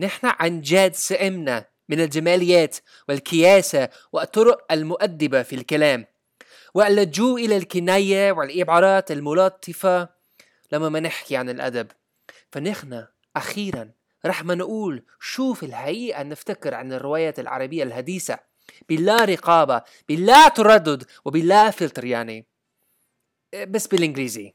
نحن عن جد سئمنا من الجماليات والكياسة والطرق المؤدبة في الكلام. واللجوء إلى الكناية والعبارات الملطفة لما ما نحكي عن الأدب. فنحن أخيرا رح ما نقول شوف الحقيقة نفتكر عن الروايات العربية الحديثة بلا رقابة بلا تردد وبلا فلتر يعني. بس بالإنجليزي.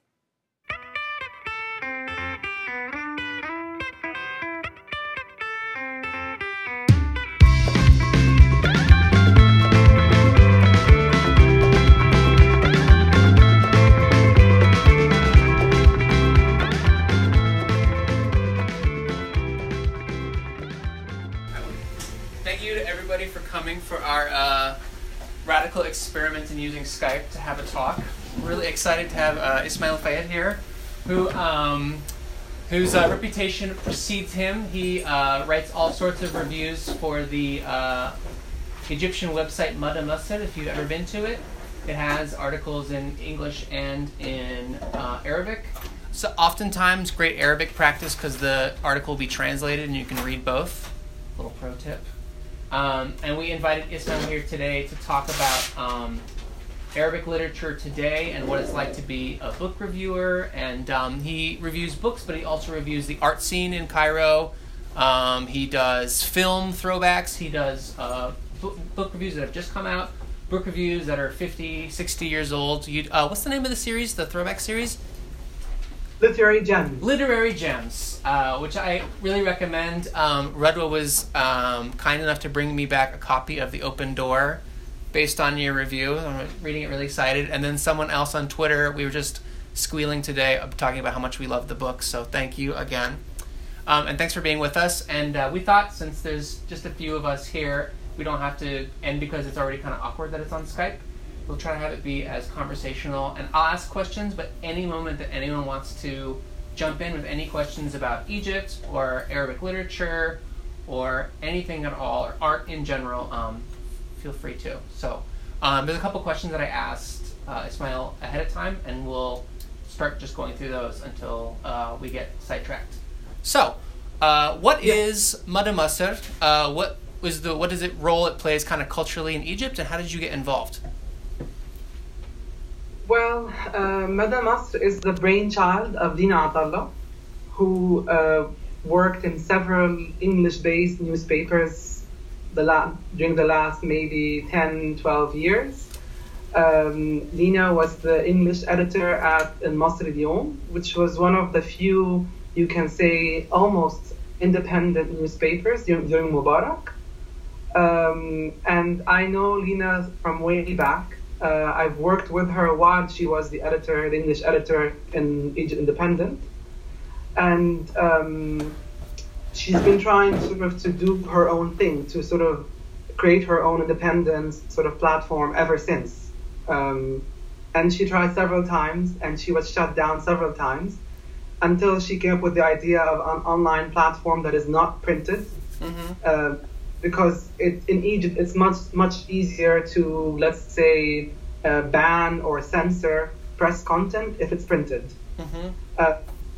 Coming for our uh, radical experiment in using Skype to have a talk. Really excited to have uh, Ismail Fayed here, who um, whose uh, reputation precedes him. He uh, writes all sorts of reviews for the uh, Egyptian website Mada. If you've ever been to it, it has articles in English and in uh, Arabic. So oftentimes, great Arabic practice because the article will be translated and you can read both. Little pro tip. Um, and we invited Ismail here today to talk about um, Arabic literature today and what it's like to be a book reviewer. And um, he reviews books, but he also reviews the art scene in Cairo. Um, he does film throwbacks. He does uh, book, book reviews that have just come out, book reviews that are 50, 60 years old. You, uh, what's the name of the series, the throwback series? Literary gems. Literary Gems, uh, which I really recommend. Um, Rudwa was um, kind enough to bring me back a copy of The Open Door based on your review. I'm reading it really excited. And then someone else on Twitter, we were just squealing today uh, talking about how much we love the book. So thank you again. Um, and thanks for being with us. And uh, we thought since there's just a few of us here, we don't have to end because it's already kind of awkward that it's on Skype. We'll try to have it be as conversational, and I'll ask questions. But any moment that anyone wants to jump in with any questions about Egypt or Arabic literature or anything at all, or art in general, um, feel free to. So um, there's a couple questions that I asked uh, Ismail ahead of time, and we'll start just going through those until uh, we get sidetracked. So, uh, what is Mada Masr? Uh, what was the what does it role it plays kind of culturally in Egypt, and how did you get involved? Well, uh, Mada Masr is the brainchild of Lina Attalah, who uh, worked in several English-based newspapers the la- during the last maybe 10, 12 years. Um, Lina was the English editor at Al-Masry Al-Youm, which was one of the few, you can say, almost independent newspapers during, during Mubarak. Um, and I know Lina from way back. Uh, I've worked with her a while she was the editor, the English editor in Egypt Independent, and um, she's been trying sort of to do her own thing, to sort of create her own independent sort of platform ever since. Um, and she tried several times, and she was shut down several times, until she came up with the idea of an online platform that is not printed. Mm-hmm. Uh, because it, in Egypt it's much much easier to let's say uh, ban or censor press content if it's printed. Mm-hmm. Uh,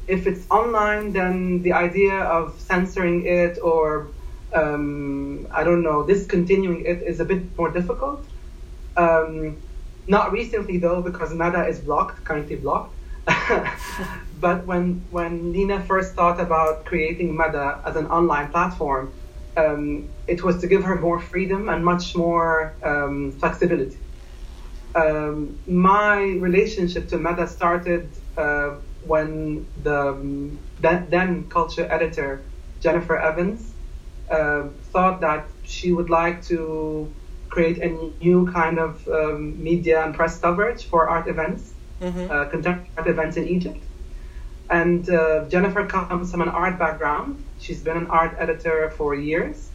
if it's online, then the idea of censoring it or um, I don't know discontinuing it is a bit more difficult. Um, not recently though, because Mada is blocked, currently blocked. but when when Lina first thought about creating Mada as an online platform, um, it was to give her more freedom and much more um, flexibility. Um, my relationship to Mada started uh, when the um, then, then culture editor Jennifer Evans uh, thought that she would like to create a new kind of um, media and press coverage for art events, Mm-hmm. uh, contemporary art events in Egypt. And uh, Jennifer comes from an art background. She's been an art editor for years.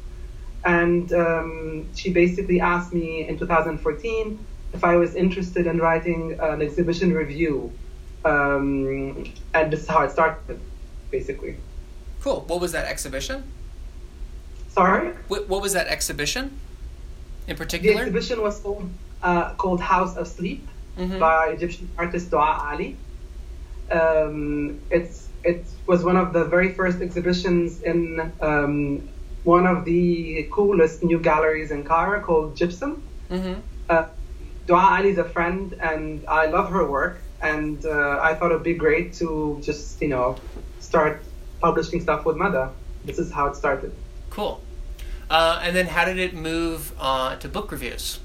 And um, she basically asked me in 2014 if I was interested in writing an exhibition review. Um, and this is how it started, basically. Cool. What was that exhibition? Sorry? What, what was that exhibition in particular? The exhibition was called, uh, called House of Sleep Mhm. by Egyptian artist Doa Aly. Um, it's it was one of the very first exhibitions in um, one of the coolest new galleries in Cairo called Gypsum. Mm-hmm. Uh, Doa Aly is a friend, and I love her work. And uh, I thought it'd be great to just, you know, start publishing stuff with Mada. This is how it started. Cool. Uh, and then how did it move uh, to book reviews?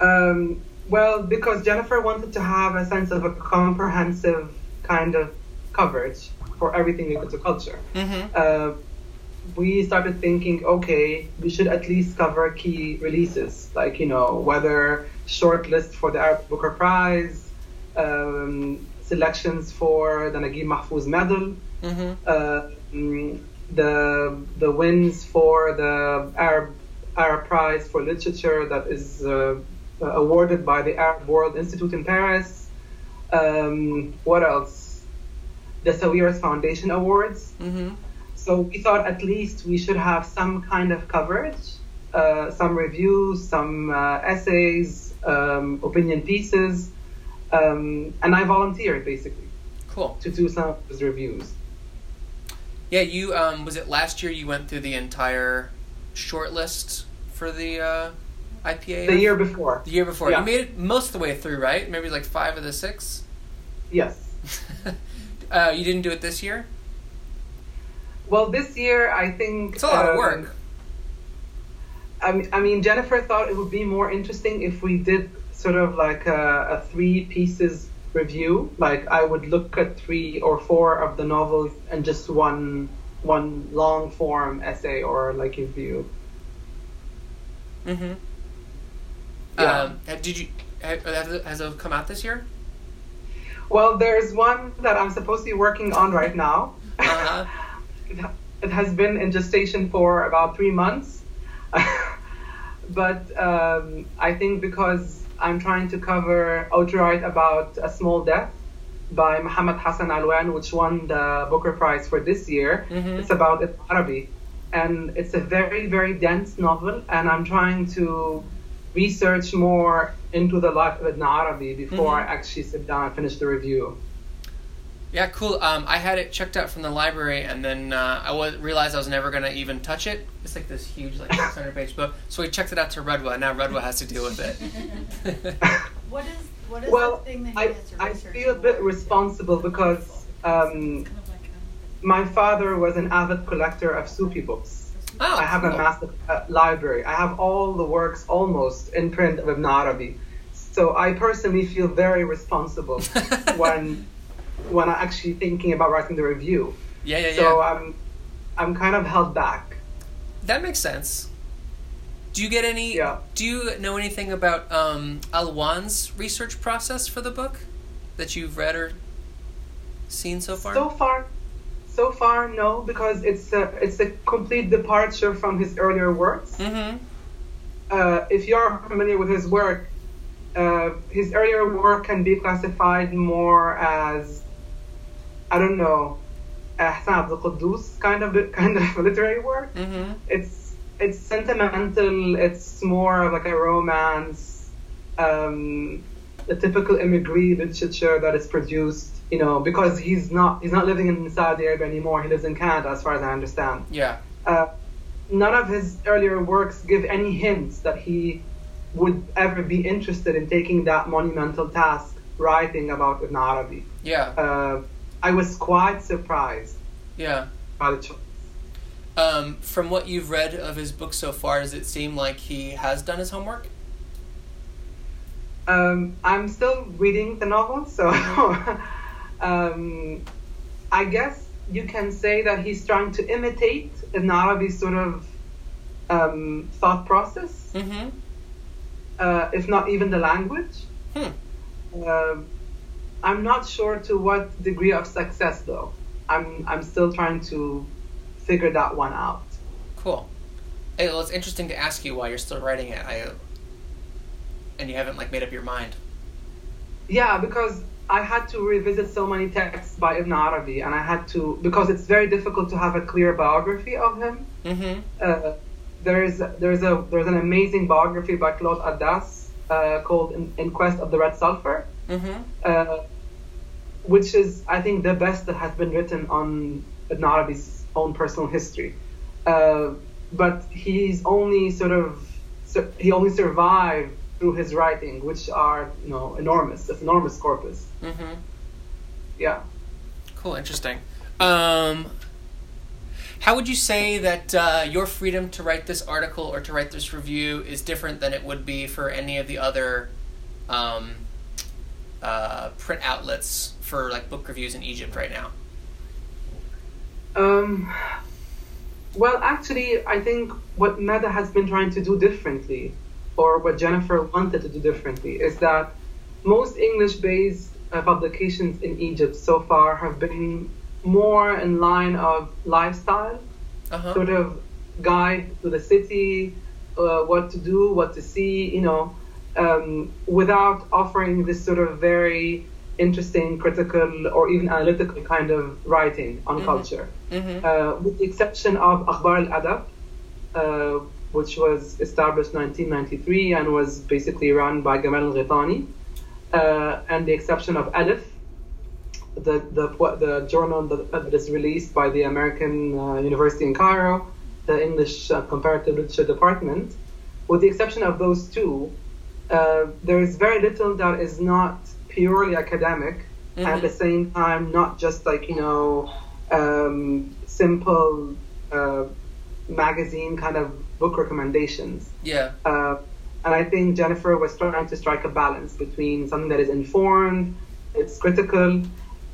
Um, well, because Jennifer wanted to have a sense of a comprehensive kind of coverage for everything related to culture. Mm-hmm. Uh, we started thinking, okay, we should at least cover key releases, like you know whether shortlist for the Arab Booker Prize, um, selections for the Naguib Mahfouz Medal, Mm-hmm. uh, the the wins for the Arab Arab Prize for Literature that is uh, awarded by the Arab World Institute in Paris. Um, what else? The Sawiris Foundation Awards. Mm-hmm. So we thought at least we should have some kind of coverage, uh, some reviews, some uh, essays, um, opinion pieces, um, and I volunteered basically Cool. to do some of those reviews. Yeah, you um, was it last year? You went through the entire shortlist for the uh, IPAF. The year before, The year before. Yeah. You made it most of the way through, right? Maybe like five of the six. yes. uh, you didn't do it this year. Well, this year I think It's a lot of um, work. I mean, I mean, Jennifer thought it would be more interesting if we did sort of like a, a three pieces review. Like I would look at three or four of the novels and just one one long form essay or like review. Mm-hmm. Yeah. Um, did you? ha- Has it, come out this year? Well, there's one that I'm supposed to be working on right now. Uh-huh. it, it has been in gestation for about three months. but um, I think because I'm trying to cover outright about a small death by Muhammad Hassan Alwan, which won the Booker Prize for this year. Mhm. It's about Ibn Arabi. And it's a very, very dense novel, and I'm trying to research more into the life of Ibn Arabi before Mhm. I actually sit down and finish the review. Yeah, cool. Um, I had it checked out from the library, and then uh, I was, realized I was never gonna even touch it. It's like this huge, like 600 page book. So we checked it out to Redwa, and now Redwa has to deal with it. What is what is well, the thing that he I, has to I research? feel a bit responsible because um, my father was an avid collector of Sufi books. Oh, I have a massive uh, library. I have all the works almost in print of Ibn Arabi. So I personally feel very responsible when when I'm actually thinking about writing the review. Yeah, yeah, yeah. So I'm I'm kind of held back. That makes sense. Do you get any? Yeah. Do you know anything about um, Alwan's research process for the book that you've read or seen so far? So far, so far, no, because it's a it's a complete departure from his earlier works. mm-hmm. uh, if you are familiar with his work, uh, his earlier work can be classified more as, I don't know, Ihsan Abdul Quddus kind of kind of literary work. Mm-hmm. It's it's sentimental. It's more of like a romance, um, the typical immigrant literature that is produced. You know, because he's not he's not living in Saudi Arabia anymore. He lives in Canada, as far as I understand Yeah. uh, none of his earlier works give any hints that he would ever be interested in taking that monumental task, writing about Ibn Arabi. Yeah. Uh, I was quite surprised Yeah. by the choice. Um, from what you've read of his book so far, does it seem like he has done his homework? Um, I'm still reading the novel, so um, I guess you can say that he's trying to imitate Ibn Arabi's sort of um, thought process, Mm-hmm. uh, if not even the language. Hmm. Um, I'm not sure to what degree of success though. I'm I'm still trying to figure that one out. Cool. Hey, well, it's interesting to ask you why you're still writing it. I, and you haven't like made up your mind. Yeah, because I had to revisit so many texts by Ibn Arabi, and I had to because it's very difficult to have a clear biography of him. Mm-hmm. Uh, there's there's a there's an amazing biography by Claude Addas uh, called In, In Quest of the Red Sulphur, Mm-hmm. uh, which is I think the best that has been written on Ibn Arabi's own personal history. Uh, but he's only sort of he only survived through his writing, which are you know enormous. It's enormous corpus. Mm-hmm. Yeah. Cool. Interesting. Um, how would you say that uh, your freedom to write this article or to write this review is different than it would be for any of the other um, uh, print outlets for like book reviews in Egypt right now? Um, well, actually, I think what Mada has been trying to do differently, or what Jennifer wanted to do differently, is that most English-based uh, publications in Egypt so far have been more in line of lifestyle, Uh-huh. sort of guide to the city, uh, what to do, what to see, you know, um, without offering this sort of very interesting, critical, or even analytical kind of writing on Mhm. culture. Mm-hmm. Uh, with the exception of Akhbar al-Adab, uh, which was established 1993 and was basically run by Gamal al-Ghitani, uh, and the exception of Alif, the, the, the journal that, that is released by the American uh, University in Cairo, the English uh, Comparative Literature Department, with the exception of those two, uh, there is very little that is not purely academic, and at the same time, not just like, you know, um, simple uh, magazine kind of book recommendations. Yeah. Uh, and I think Jennifer was trying to strike a balance between something that is informed, it's critical,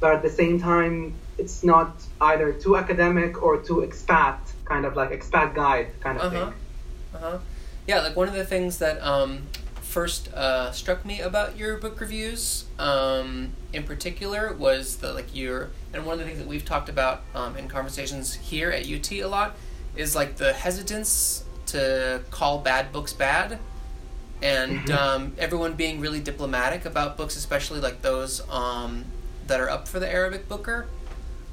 but at the same time, it's not either too academic or too expat, kind of like expat guide kind of Uh-huh. thing. Uh-huh. Yeah, like one of the things that um, first uh, struck me about your book reviews, um, in particular, was the like your and one of the things that we've talked about um, in conversations here at UT a lot is like the hesitance to call bad books bad, and um, everyone being really diplomatic about books, especially like those um, that are up for the Arabic Booker.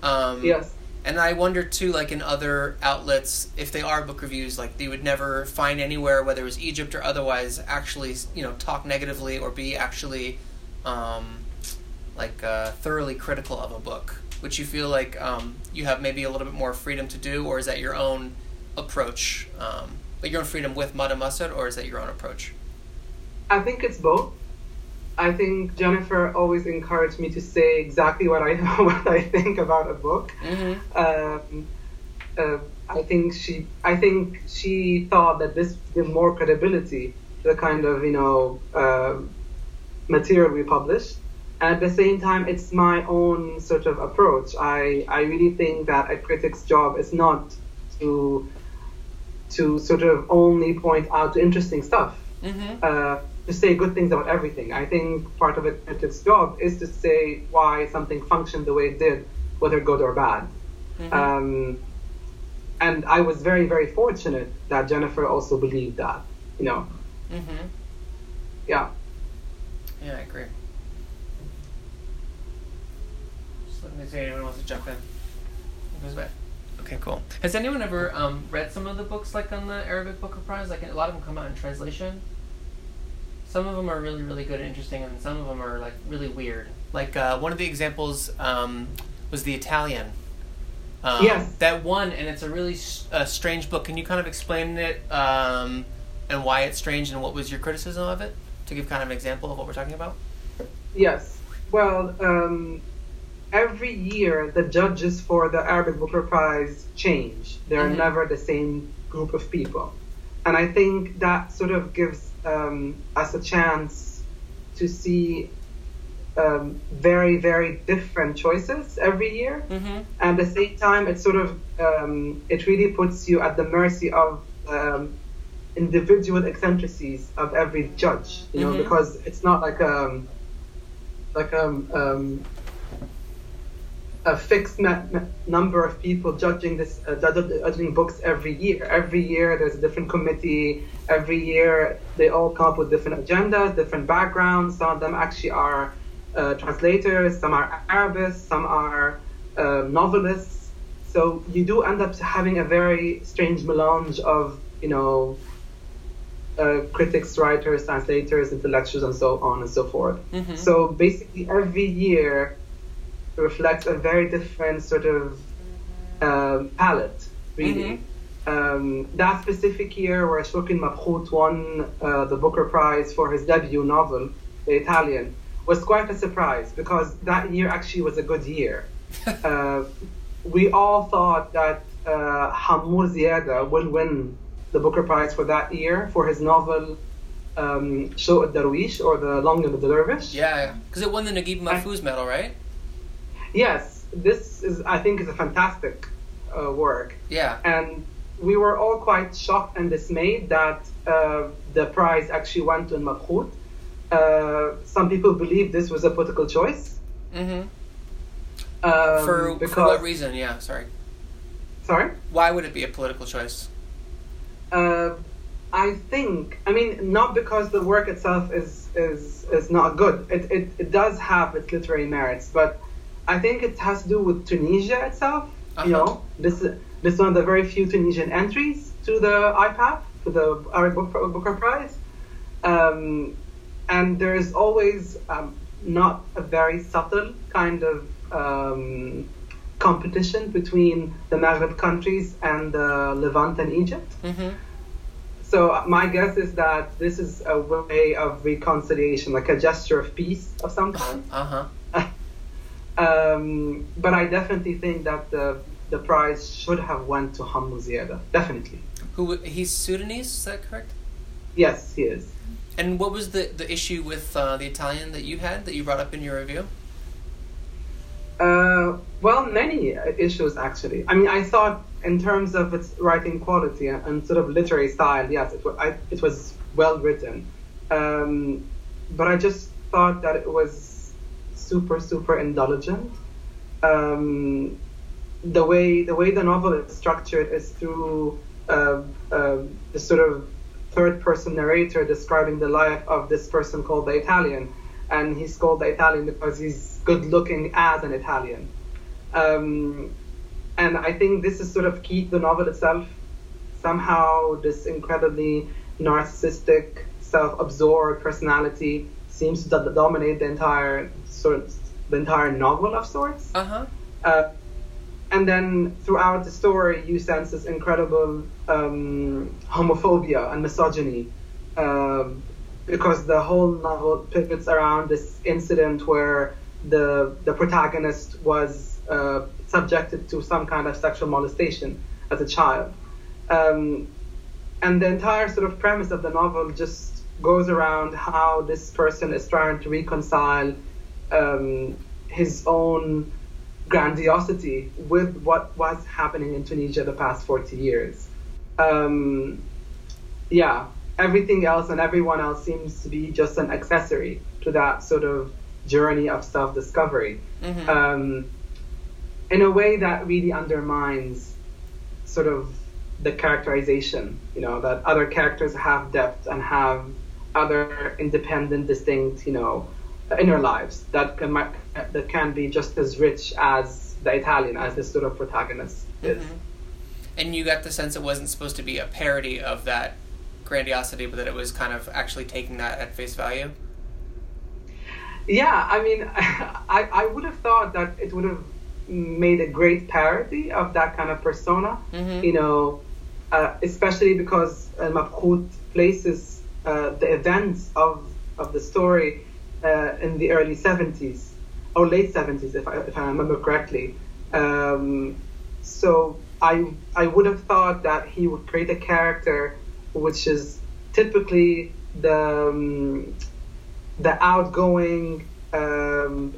Um, Yes. and I wonder too, like in other outlets, if they are book reviews, like they would never find anywhere, whether it was Egypt or otherwise, actually, you know, talk negatively or be actually, um, like uh, thoroughly critical of a book. Which you feel like um, you have maybe a little bit more freedom to do, or is that your own approach? Um, like your own freedom with Mada Masr, or is that your own approach? I think it's both. I think Jennifer always encouraged me to say exactly what I what I think about a book. Mm-hmm. Um, uh, I think she I think she thought that this give more credibility to the kind of you know uh, material we publish. And at the same time, it's my own sort of approach. I, I really think that a critic's job is not to to sort of only point out the interesting stuff Mm-hmm. uh, to say good things about everything. I think part of a critic's job is to say why something functioned the way it did, whether good or bad. Mm-hmm. Um, and I was very, very fortunate that Jennifer also believed that. You know, mm-hmm. yeah. Yeah, I agree. Just let me see if anyone wants to jump in. Goes back. Okay, cool. Has anyone ever um, read some of the books like on the Arabic Booker Prize? Like a lot of them come out in translation. Some of them are really, really good and interesting, and some of them are like really weird. Like uh, one of the examples um, was the Italian. Um, Yes. That one, and it's a really s- uh, strange book. Can you kind of explain it um, and why it's strange, and what was your criticism of it? To give kind of an example of what we're talking about. Yes. Well, um, every year the judges for the Arabic Booker Prize change. They're Mhm. never the same group of people. And I think that sort of gives um, us a chance to see um, very, very different choices every year. Mm-hmm. And at the same time, it sort of um, it really puts you at the mercy of um, individual eccentricities of every judge. You know, Mhm. because it's not like um like um, um a fixed number of people judging this uh, judging books every year. Every year there's a different committee. Every year they all come up with different agendas, different backgrounds. Some of them actually are uh, translators, some are Arabists, some are uh, novelists. So you do end up having a very strange melange of you know uh, critics, writers, translators, intellectuals, and so on and so forth. Mhm. So basically, every year reflects a very different sort of um, palette, really. Um, that specific year where Shukri Mabkhout won uh, the Booker Prize for his debut novel, The Italian, was quite a surprise because that year actually was a good year. uh, we all thought that uh, Hammour Ziada will win the Booker Prize for that year for his novel um, Show Darwish or The Longing of the Dervish. Yeah, because it won the Naguib Mahfouz medal, right? Yes, this is I think is a fantastic uh, work. Yeah. And we were all quite shocked and dismayed that uh, the prize actually went to Mabkhout. Uh, some people believe this was a political choice. Mm-hmm. Um, for, because, for what reason? Yeah, sorry. Sorry? Why would it be a political choice? Uh, I think, I mean, not because the work itself is is is not good. It, it, it does have its literary merits, but I think it has to do with Tunisia itself. Uh-huh. You know, this this is one of the very few Tunisian entries to the IPAF, to the Book, Booker Prize. Um, and there's always um, not a very subtle kind of um, competition between the Maghreb countries and uh, Levant and Egypt. Mm-hmm. So my guess is that this is a way of reconciliation, like a gesture of peace of some kind. Uh huh. Um, but I definitely think that the the prize should have went to Hammour Ziada. Definitely. Who he's Sudanese? Is that correct? Yes, he is. And what was the the issue with uh, the Italian that you had that you brought up in your review? Uh, well, many issues actually. I mean, I thought in terms of its writing quality and sort of literary style, yes, it was, I, it was well written. Um, but I just thought that it was super, super indulgent. Um, the way the way the novel is structured is through uh, uh, the sort of third person narrator describing the life of this person called the Italian, and he's called the Italian because he's good looking as an Italian. Um, and I think this is sort of key to the novel itself. Somehow, this incredibly narcissistic, self-absorbed personality seems to dominate the entire sort of the entire novel of sorts. Uh-huh. Uh, and then throughout the story, you sense this incredible um, homophobia and misogyny, um, because the whole novel pivots around this incident where the the protagonist was uh, subjected to some kind of sexual molestation as a child. Um, and the entire sort of premise of the novel just goes around how this person is trying to reconcile um, his own grandiosity with what was happening in Tunisia the past 40 years. Um, yeah, everything else and everyone else seems to be just an accessory to that sort of journey of self discovery. Mm-hmm. Um, in a way that really undermines sort of the characterization, you know, that other characters have depth and have other independent, distinct, you know, inner lives that can that can be just as rich as the Italian, as this sort of protagonist is. Mm-hmm. And you got the sense it wasn't supposed to be a parody of that grandiosity, but that it was kind of actually taking that at face value. Yeah, I mean, I, I would have thought that it would have made a great parody of that kind of persona, mm-hmm. you know, uh, especially because uh, Mabkhout places uh, the events of, of the story uh, in the early 70s, or late 70s, if I, if I remember correctly. Um, so I, I would have thought that he would create a character which is typically the, um, the outgoing, um,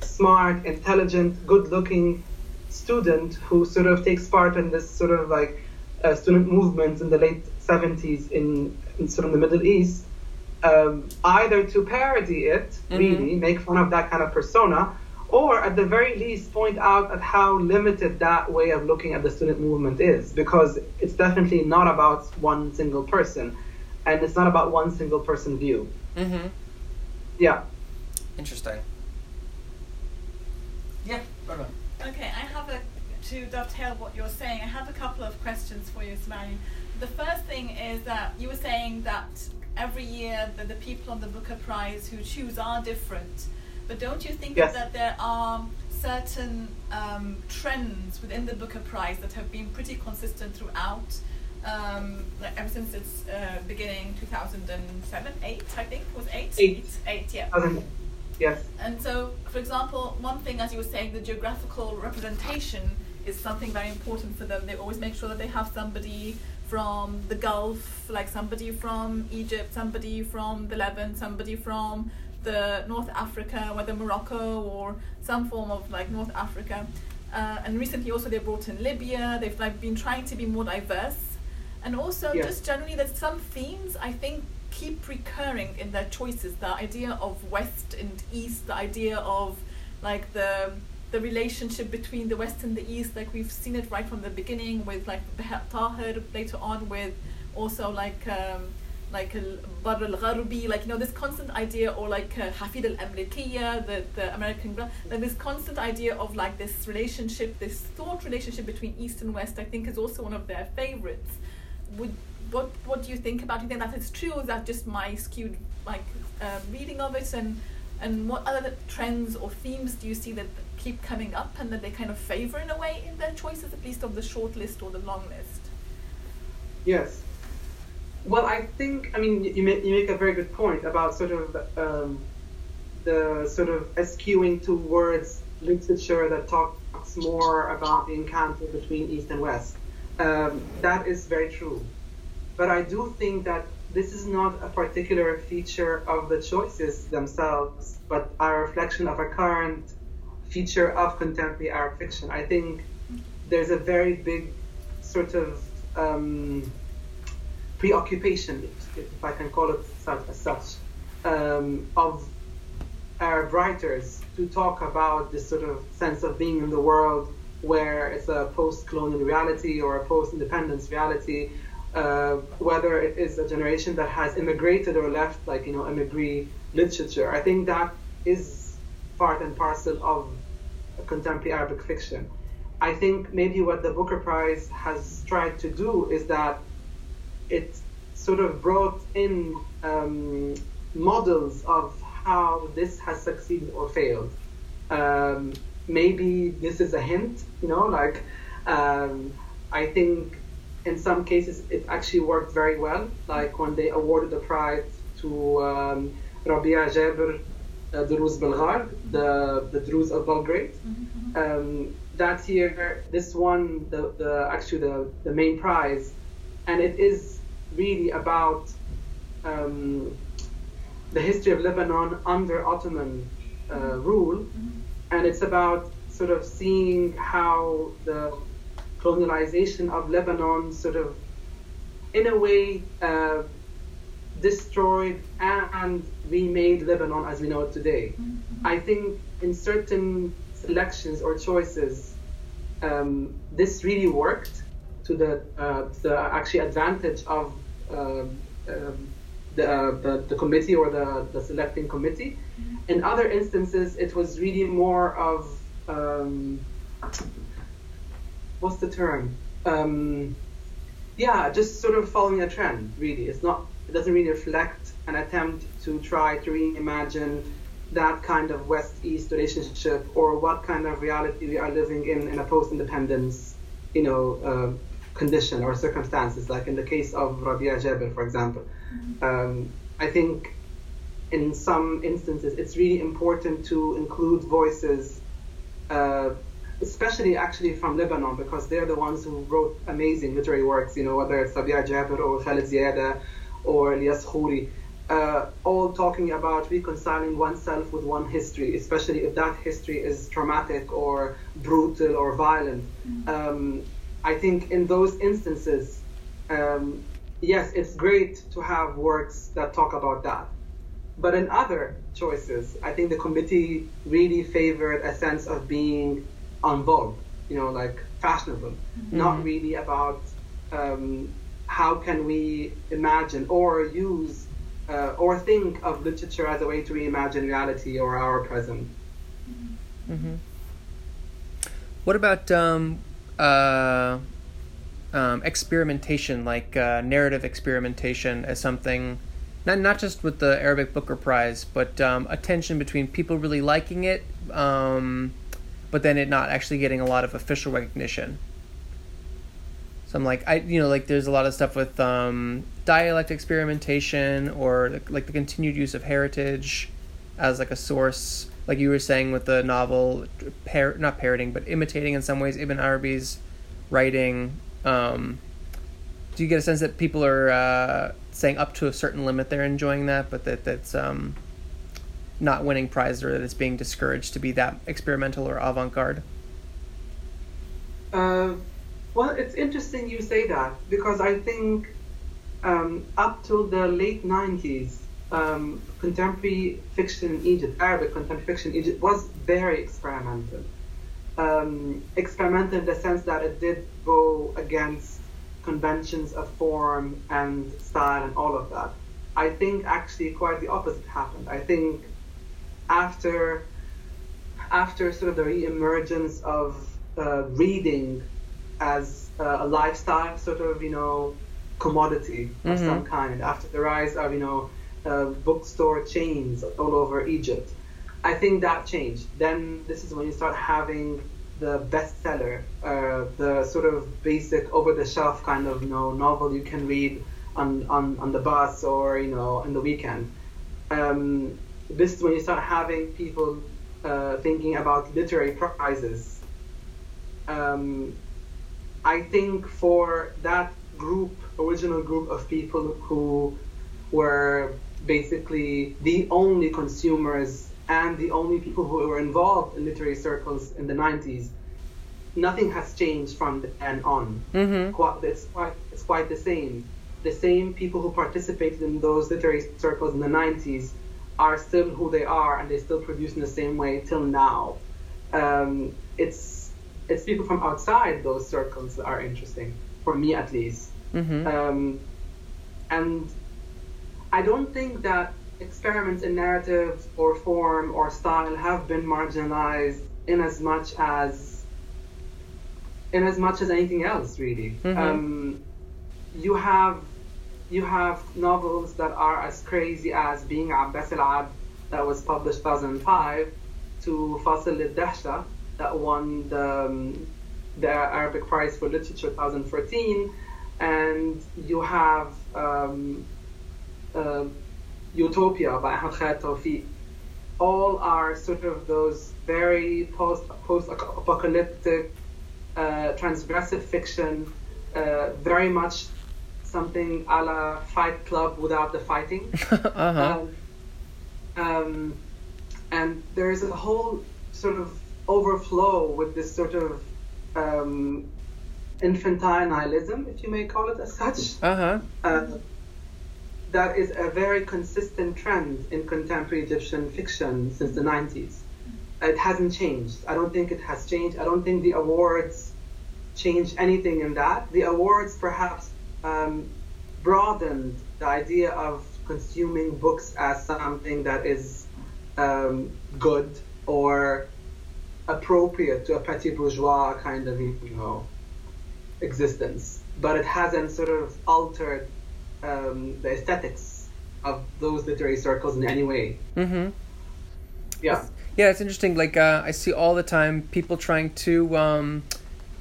smart, intelligent, good-looking student who sort of takes part in this sort of like uh, student movement in the late 70s in, in sort of the Middle East, um, either to parody it, mm-hmm. really, make fun of that kind of persona, or at the very least point out at how limited that way of looking at the student movement is, because it's definitely not about one single person, and it's not about one single person view. Mm-hmm. Yeah. Interesting. Yeah, right. Okay, I have a to dovetail what you're saying. I have a couple of questions for you, Ismail. The first thing is that you were saying that every year the, the people on the Booker Prize who choose are different. But don't you think Yes. that there are certain um, trends within the Booker Prize that have been pretty consistent throughout, um, like ever since its uh, beginning, 2007, 8, I think, was 8? Eight. 8, yeah. Doesn't- Yes. And so, for example, one thing, as you were saying, the geographical representation is something very important for them. They always make sure that they have somebody from the Gulf, like somebody from Egypt, somebody from the Levant, somebody from the North Africa, whether Morocco or some form of like North Africa. Uh, and recently also they brought in Libya. They've like been trying to be more diverse. And also Yes. just generally there's some themes I think keep recurring in their choices. The idea of West and East, the idea of like the the relationship between the West and the East, like we've seen it right from the beginning with like Bahaa Taher, later on with also like um, like al- Barr al-Gharbi, like you know this constant idea or like uh, Hafid al-Amrikiya, the, the American, like this constant idea of like this relationship, this thought relationship between East and West, I think is also one of their favorites. Would what what do you think about? it? You think that it's true? Or is that just my skewed like uh, reading of it? And and what other trends or themes do you see that keep coming up and that they kind of favor in a way in their choices, at least of the short list or the long list? Yes. Well, I think I mean you make you make a very good point about sort of um, the sort of eschewing towards literature that talks more about the encounter between East and West. Um, that is very true, but I do think that this is not a particular feature of the choices themselves, but a reflection of a current feature of contemporary Arab fiction. I think there's a very big sort of um, preoccupation, if, I can call it such, as such, um, of Arab writers to talk about this sort of sense of being in the world where it's a post-colonial reality or a post-independence reality, uh, whether it is a generation that has immigrated or left, like you know, immigree literature. I think that is part and parcel of contemporary Arabic fiction. I think maybe what the Booker Prize has tried to do is that it sort of brought in um, models of how this has succeeded or failed. Um, maybe this is a hint, you know, like um, I think in some cases it actually worked very well, like when they awarded the prize to um, Rabee Jaber, uh, Druze Belghar, the, the Druze of Belgrade. Um, that year, this won the, the actually the, the main prize, and it is really about um, the history of Lebanon under Ottoman uh, rule, and it's about sort of seeing how the colonialization of Lebanon sort of, in a way, uh, destroyed and remade Lebanon as we know it today. I think in certain selections or choices, um, this really worked to the, uh, the actually advantage of um, um, the, uh, the, the committee or the, the selecting committee. In other instances, it was really more of um, what's the term? Um, yeah, just sort of following a trend. Really, it's not. It doesn't really reflect an attempt to try to reimagine that kind of West-East relationship or what kind of reality we are living in in a post-independence, you know, uh, condition or circumstances. Like in the case of Rabee Jaber, for example, um, I think in some instances it's really important to include voices. Uh, especially actually from Lebanon, because they're the ones who wrote amazing literary works, you know, whether it's Rabee Jaber or Khalid Ziada or Elias Khoury, uh, all talking about reconciling oneself with one history, especially if that history is traumatic or brutal or violent. Um, I think in those instances, um, yes, it's great to have works that talk about that. But in other choices, I think the committee really favored a sense of being on vogue, you know, like fashionable, not really about um, how can we imagine or use uh, or think of literature as a way to reimagine reality or our present. Mm-hmm. What about um, uh, um, experimentation, like uh, narrative experimentation, as something not not just with the Arabic Booker Prize, but um, a tension between people really liking it, um, but then it not actually getting a lot of official recognition. So I'm like, I you know, like there's a lot of stuff with um, dialect experimentation or like the continued use of heritage as like a source, like you were saying with the novel, par- not parroting but imitating in some ways Ibn Arabi's writing. Um, do you get a sense that people are uh, saying up to a certain limit they're enjoying that, but that that's um, not winning prizes or that it's being discouraged to be that experimental or avant-garde? Uh, well, it's interesting you say that because I think um, up till the late 90s, um, contemporary fiction in Egypt, Arabic contemporary fiction in Egypt, was very experimental. Um, experimental in the sense that it did go against conventions of form and style and all of that. I think actually quite the opposite happened. I think after after sort of the re-emergence of uh, reading as uh, a lifestyle sort of you know commodity of mm-hmm. some kind after the rise of you know uh, bookstore chains all over Egypt. I think that changed. Then this is when you start having the bestseller, uh, the sort of basic over-the-shelf kind of you know novel you can read on, on, on the bus or you know on the weekend. Um, this is when you start having people uh, thinking about literary prizes. Um, I think for that group, original group of people who were basically the only consumers and the only people who were involved in literary circles in the 90s, nothing has changed from then on. Mm-hmm. It's, quite, it's quite the same. The same people who participated in those literary circles in the 90s are still who they are and they still produce in the same way till now. Um, it's it's people from outside those circles that are interesting for me at least. Mm-hmm. Um, and I don't think that experiments in narrative or form or style have been marginalized in as much as in as much as anything else really. Mm-hmm. Um, you have you have novels that are as crazy as being Abbas al that was published 2005 to Fasil al-Dahsha that won the, um, the Arabic Prize for Literature 2014 and you have um, uh, Utopia by Ahmed Khaled Tawfiq. All are sort of those very post post apocalyptic, uh, transgressive fiction, uh, very much something a la Fight Club without the fighting. uh-huh. Um, um, and there's a whole sort of overflow with this sort of um, infantile nihilism, if you may call it as such. Uh-huh. Uh, that is a very consistent trend in contemporary Egyptian fiction since the 90s. It hasn't changed. I don't think it has changed. I don't think the awards changed anything in that. The awards perhaps um, broadened the idea of consuming books as something that is um, good or appropriate to a petty bourgeois kind of, you know, existence. But it hasn't sort of altered um, the aesthetics of those literary circles in any way. Mm-hmm. Yeah. Yeah, it's interesting. Like uh, I see all the time people trying to um,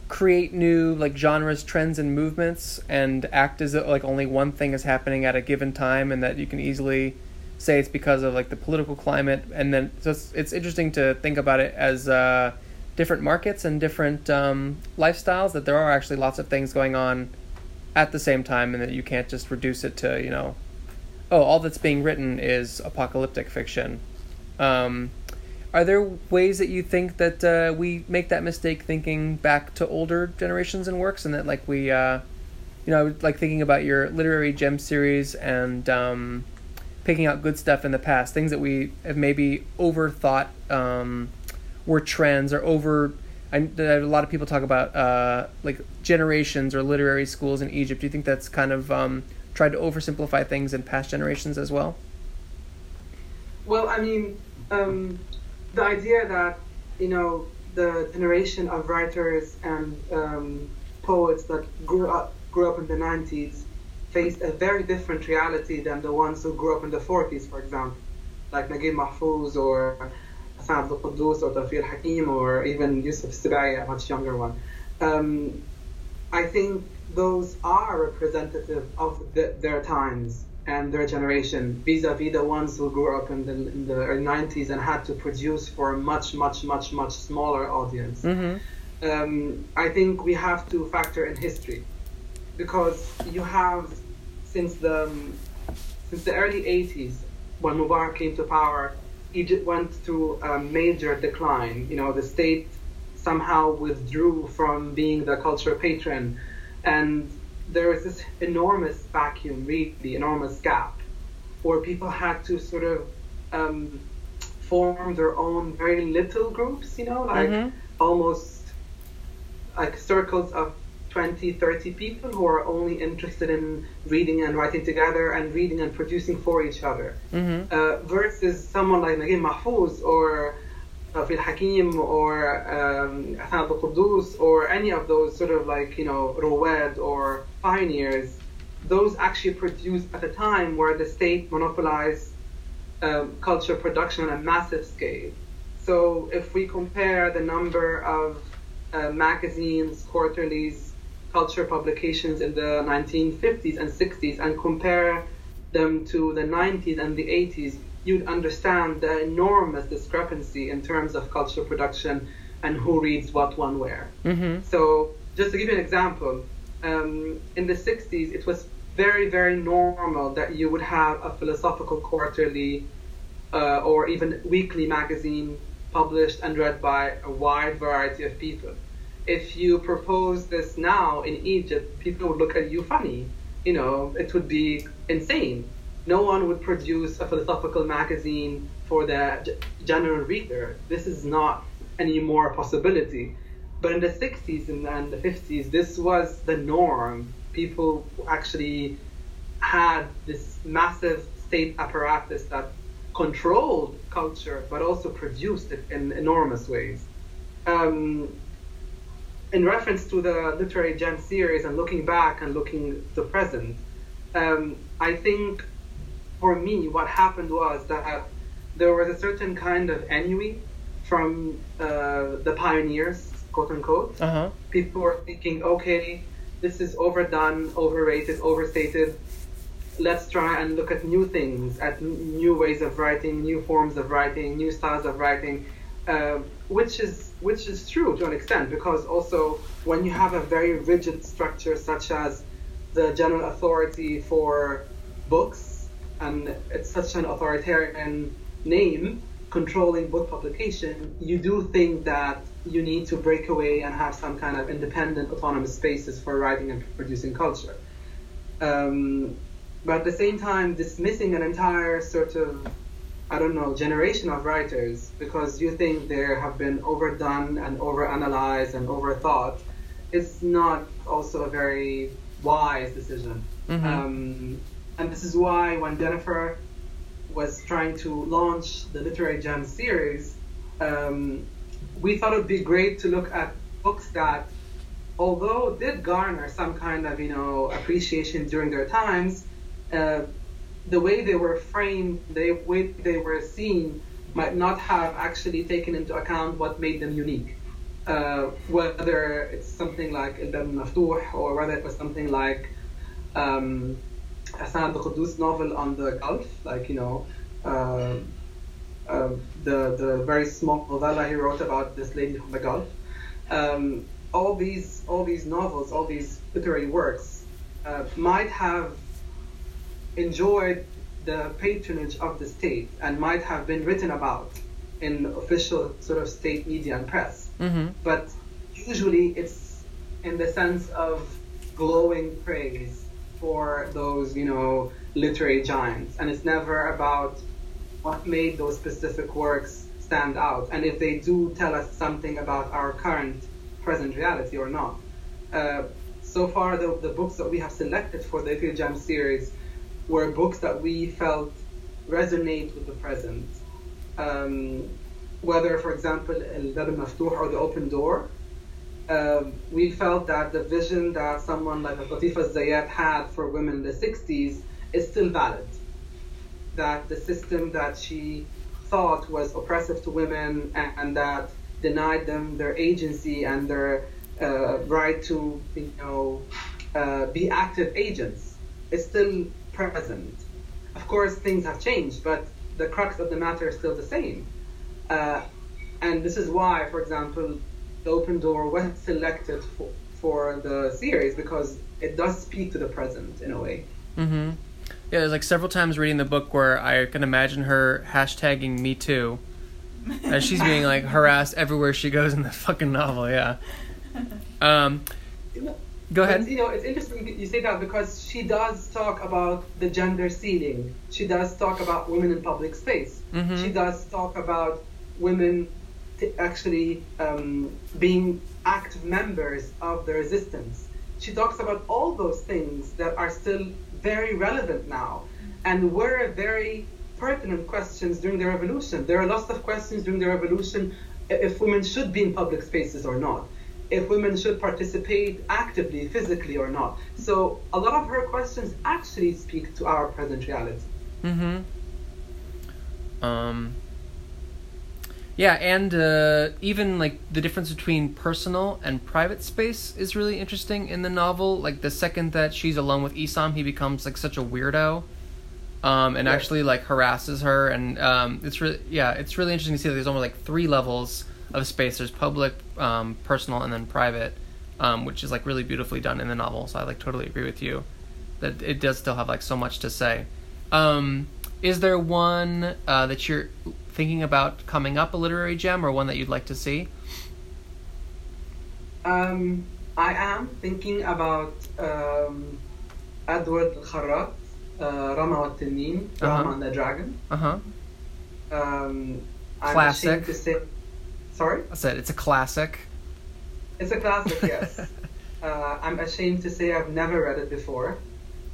create new like genres, trends, and movements, and act as though like only one thing is happening at a given time, and that you can easily say it's because of like the political climate. And then so it's, it's interesting to think about it as uh, different markets and different um, lifestyles. That there are actually lots of things going on at the same time, and that you can't just reduce it to you know, oh, all that's being written is apocalyptic fiction. Um, are there ways that you think that uh, we make that mistake thinking back to older generations and works, and that like we, uh, you know, like thinking about your literary gem series and um, picking out good stuff in the past, things that we have maybe overthought um, were trends or over I, a lot of people talk about uh, like generations or literary schools in Egypt. Do you think that's kind of um, tried to oversimplify things in past generations as well? Well, I mean, um, the idea that you know the generation of writers and um, poets that grew up grew up in the '90s faced a very different reality than the ones who grew up in the 40s, for example, like Naguib Mahfouz or Ihsan Abdul Quddus or Tawfiq Hakim or even Yusuf Sibai, a much younger one. Um, I think those are representative of the, their times and their generation vis-a-vis the ones who grew up in the, in the early 90s and had to produce for a much, much, much, much smaller audience. Mm-hmm. Um, I think we have to factor in history because you have since the since the early 80s when Mubarak came to power, Egypt went through a major decline. You know, the state somehow withdrew from being the cultural patron, and there was this enormous vacuum, really enormous gap, where people had to sort of um, form their own very little groups. You know, like Mhm. almost like circles of 20, 30 people who are only interested in reading and writing together and reading and producing for each other. Mm-hmm. Uh, versus someone like Naguib Mahfouz or Tawfiq Hakim or um, Ihsan Abdul Quddus or any of those sort of like, you know, Rawad or pioneers, those actually produced at a time where the state monopolized um, culture production on a massive scale. So if we compare the number of uh, magazines, quarterlies, culture publications in the 1950s and 60s and compare them to the 90s and the 80s, you'd understand the enormous discrepancy in terms of culture production and who reads what one where. Mm-hmm. So, just to give you an example, um, in the 60s, it was very, very normal that you would have a philosophical quarterly uh, or even weekly magazine published and read by a wide variety of people. If you propose this now in Egypt, people would look at you funny. You know, it would be insane. No one would produce a philosophical magazine for the general reader. This is not anymore a possibility. But in the 60s and, the 50s, this was the norm. People actually had this massive state apparatus that controlled culture, but also produced it in enormous ways. Um, in reference to the literary gem series and looking back and looking to present, um, I think for me what happened was that there was a certain kind of ennui from uh, the pioneers, quote unquote. Uh-huh. People were thinking, okay, this is overdone, overrated, overstated. Let's try and look at new things, at n- new ways of writing, new forms of writing, new styles of writing, uh, which is which is true to an extent because also when you have a very rigid structure such as the general authority for books and it's such an authoritarian name controlling book publication, you do think that you need to break away and have some kind of independent autonomous spaces for writing and producing culture. Um, but at the same time, dismissing an entire sort of I don't know, generation of writers because you think they have been overdone and overanalyzed and overthought, it's not also a very wise decision. Mhm. Um, and this is why when Jennifer was trying to launch the Literary Gem series, um, we thought it would be great to look at books that, although did garner some kind of you know appreciation during their times, uh, the way they were framed, the way they were seen, might not have actually taken into account what made them unique. Uh, whether it's something like El Bab Maftuh or whether it was something like um, Ihsan Abdul Quddus novel on the Gulf, like, you know, uh, uh, the, the very small novella he wrote about this lady from the Gulf. Um, all these all these novels, all these literary works, uh, might have enjoyed the patronage of the state and might have been written about in official sort of state media and press. Mm-hmm. But usually it's in the sense of glowing praise for those, you know, literary giants. And it's never about what made those specific works stand out and if they do tell us something about our current present reality or not. Uh, so far, the, the books that we have selected for the Literary Gem series were books that we felt resonate with the present. Um, whether, for example, Maftuh or The Open Door, um, we felt that the vision that someone like Latifa Zayat had for women in the 60s is still valid. That the system that she thought was oppressive to women and, and that denied them their agency and their uh, right to, you know, uh, be active agents is still present. Of course, things have changed, but the crux of the matter is still the same. Uh, and this is why, for example, the Open Door was selected for, for the series because it does speak to the present in a way. Mm-hmm. Yeah, there's like several times reading the book where I can imagine her hashtagging Me Too, as she's being like harassed everywhere she goes in the fucking novel. Yeah. Um, go ahead. But, you know, it's interesting you say that because she does talk about the gender ceiling. She does talk about women in public space. Mhm. She does talk about women t- actually um, being active members of the resistance. She talks about all those things that are still very relevant now and were very pertinent questions during the revolution. There are lots of questions during the revolution if women should be in public spaces or not, if women should participate actively, physically or not. So a lot of her questions actually speak to our present reality. Mm-hmm. Um. Yeah, and uh, even like the difference between personal and private space is really interesting in the novel. Like the second that she's alone with Isam, he becomes like such a weirdo, um, and actually like harasses her. And um, it's really yeah, it's really interesting to see that there's almost like three levels of space. There's public, um, personal, and then private, um, which is like really beautifully done in the novel. So I like totally agree with you that it does still have like so much to say. Um, is there one uh, that you're thinking about coming up a literary gem, or one that you'd like to see? Um, I am thinking about um, Edward Kharrat, uh, Rama wa Uh-huh. Rama and the Dragon. Uh huh. Um, I'm Classic. ashamed to say, sorry? I said it's a classic. It's a classic, yes. uh, I'm ashamed to say I've never read it before.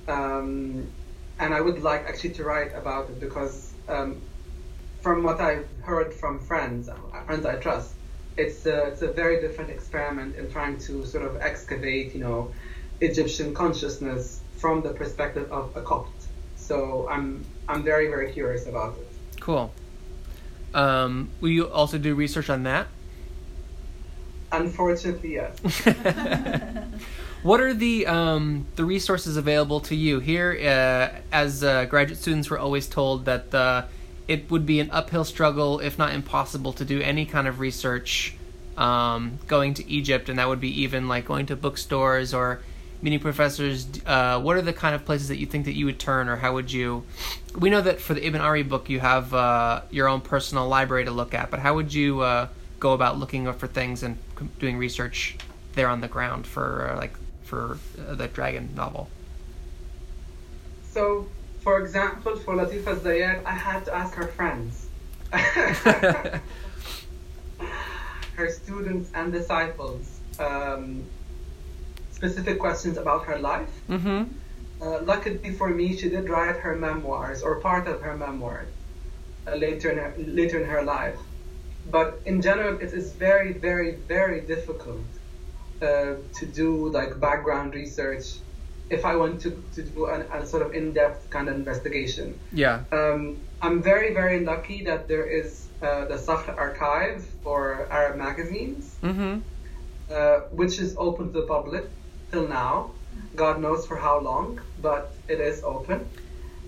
Um, and I would like actually to write about it because um, from what I've heard from friends, uh, friends I trust, it's a, it's a very different experiment in trying to sort of excavate, you know, Egyptian consciousness from the perspective of a Copt. So I'm I'm very very curious about it. Cool. Um, will you also do research on that? Unfortunately, yes. what are the um, the resources available to you here? Uh, as uh, graduate students, we're always told that uh, it would be an uphill struggle, if not impossible, to do any kind of research um, going to Egypt, and that would be even like going to bookstores or meeting professors. Uh, what are the kind of places that you think that you would turn, or how would you? We know that for the Ibn Arabi book, you have uh, your own personal library to look at, but how would you uh, go about looking for things and doing research there on the ground for uh, like for uh, the Dragon novel? So, for example, for Latifa Zayat, I had to ask her friends, her students and disciples, um, specific questions about her life. mm-hmm. Uh, luckily for me, she did write her memoirs or part of her memoir uh, later in her, later in her life. But in general, it is very, very, very difficult uh, to do like background research if I want to, to do an, a sort of in-depth kind of investigation. Yeah. Um, I'm very, very lucky that there is uh, the Sakhr archive for Arab magazines, Mm-hmm. uh, which is open to the public till now. God knows for how long, but it is open.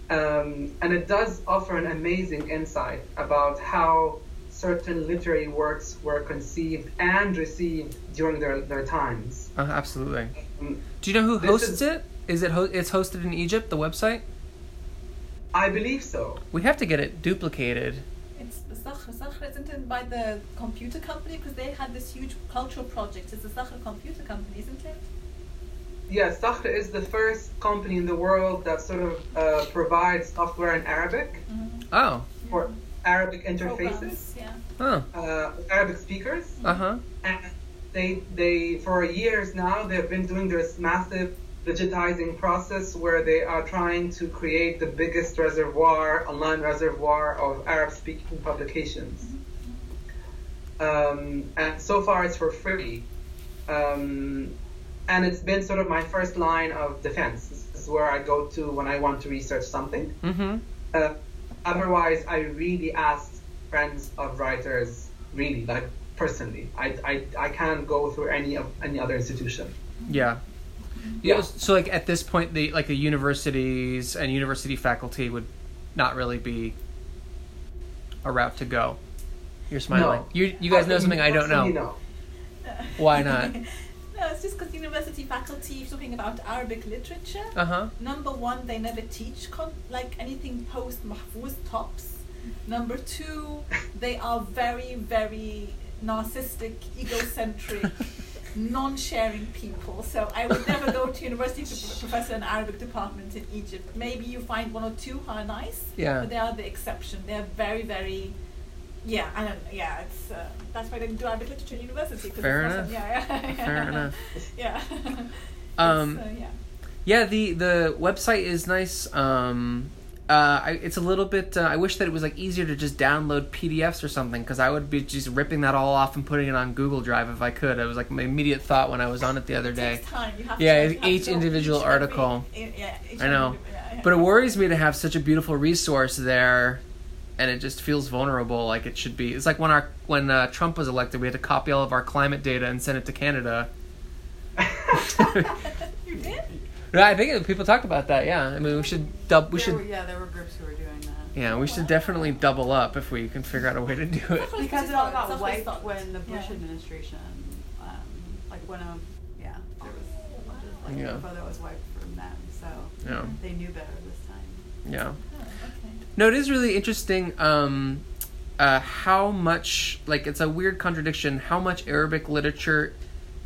Um, and it does offer an amazing insight about how certain literary works were conceived and received during their, their times. Uh, absolutely. Um, Do you know who This hosts is- it? Is it ho- it's hosted in Egypt? The website? I believe so. We have to get it duplicated. It's the Sakhr. Sakhr isn't it by the computer company because they had this huge cultural project. It's the Sakhr computer company, isn't it? Yes, Sakhr is the first company in the world that sort of uh, provides software in Arabic Oh. for Arabic interfaces, Programs, yeah. Huh. uh, Arabic speakers. Uh huh. And they, they, for years now, they've been doing this massive digitizing process where they are trying to create the biggest reservoir, online reservoir of Arab-speaking publications. Um, and so far, it's for free. Um, and it's been sort of my first line of defense. This is where I go to when I want to research something. Mm-hmm. Uh, otherwise, I really ask friends of writers, really, like personally. I, I, I can't go through any of any other institution. Yeah. Yeah. So like at this point, the like the universities and university faculty would not really be a route to go. You're smiling. No. You you guys know something I don't know. No. Why not? no, it's just because university faculty, talking about Arabic literature, Uh huh. number one, they never teach con- like anything post Mahfuz tops. Number two, they are very, very narcissistic, egocentric, non-sharing people. So I would never go to university to professor in Arabic department in Egypt. Maybe you find one or two who are nice, Yeah. but they are the exception. They're very, very. Yeah, I don't. Yeah, it's uh, that's why I didn't do Arabic literature at university. 'cause Fair it's enough. Yeah, yeah, yeah. Fair enough. Yeah. Um, uh, yeah. Yeah, the the website is nice. Um, uh, I, it's a little bit. Uh, I wish that it was like easier to just download PDFs or something because I would be just ripping that all off and putting it on Google Drive if I could. It was like my immediate thought when I was on it the other day. takes time. You have Yeah, to, each individual every- article. i- yeah, each I know. yeah, yeah. But it worries me to have such a beautiful resource there, and it just feels vulnerable, like it should be. It's like when our when uh, Trump was elected, we had to copy all of our climate data and send it to Canada. you did? Yeah, I think people talked about that. Yeah, I mean, we should dub. We There should. were- yeah, there were groups who were doing that. Yeah, we should definitely double up if we can figure out a way to do it. Because it all got wiped thought. when the Bush Yeah. administration, um, like when a, yeah, there was a bunch of, like Yeah. info that was wiped from them, so Yeah. they knew better this time. Yeah. No, it is really interesting. Um, uh, how much like it's a weird contradiction. How much Arabic literature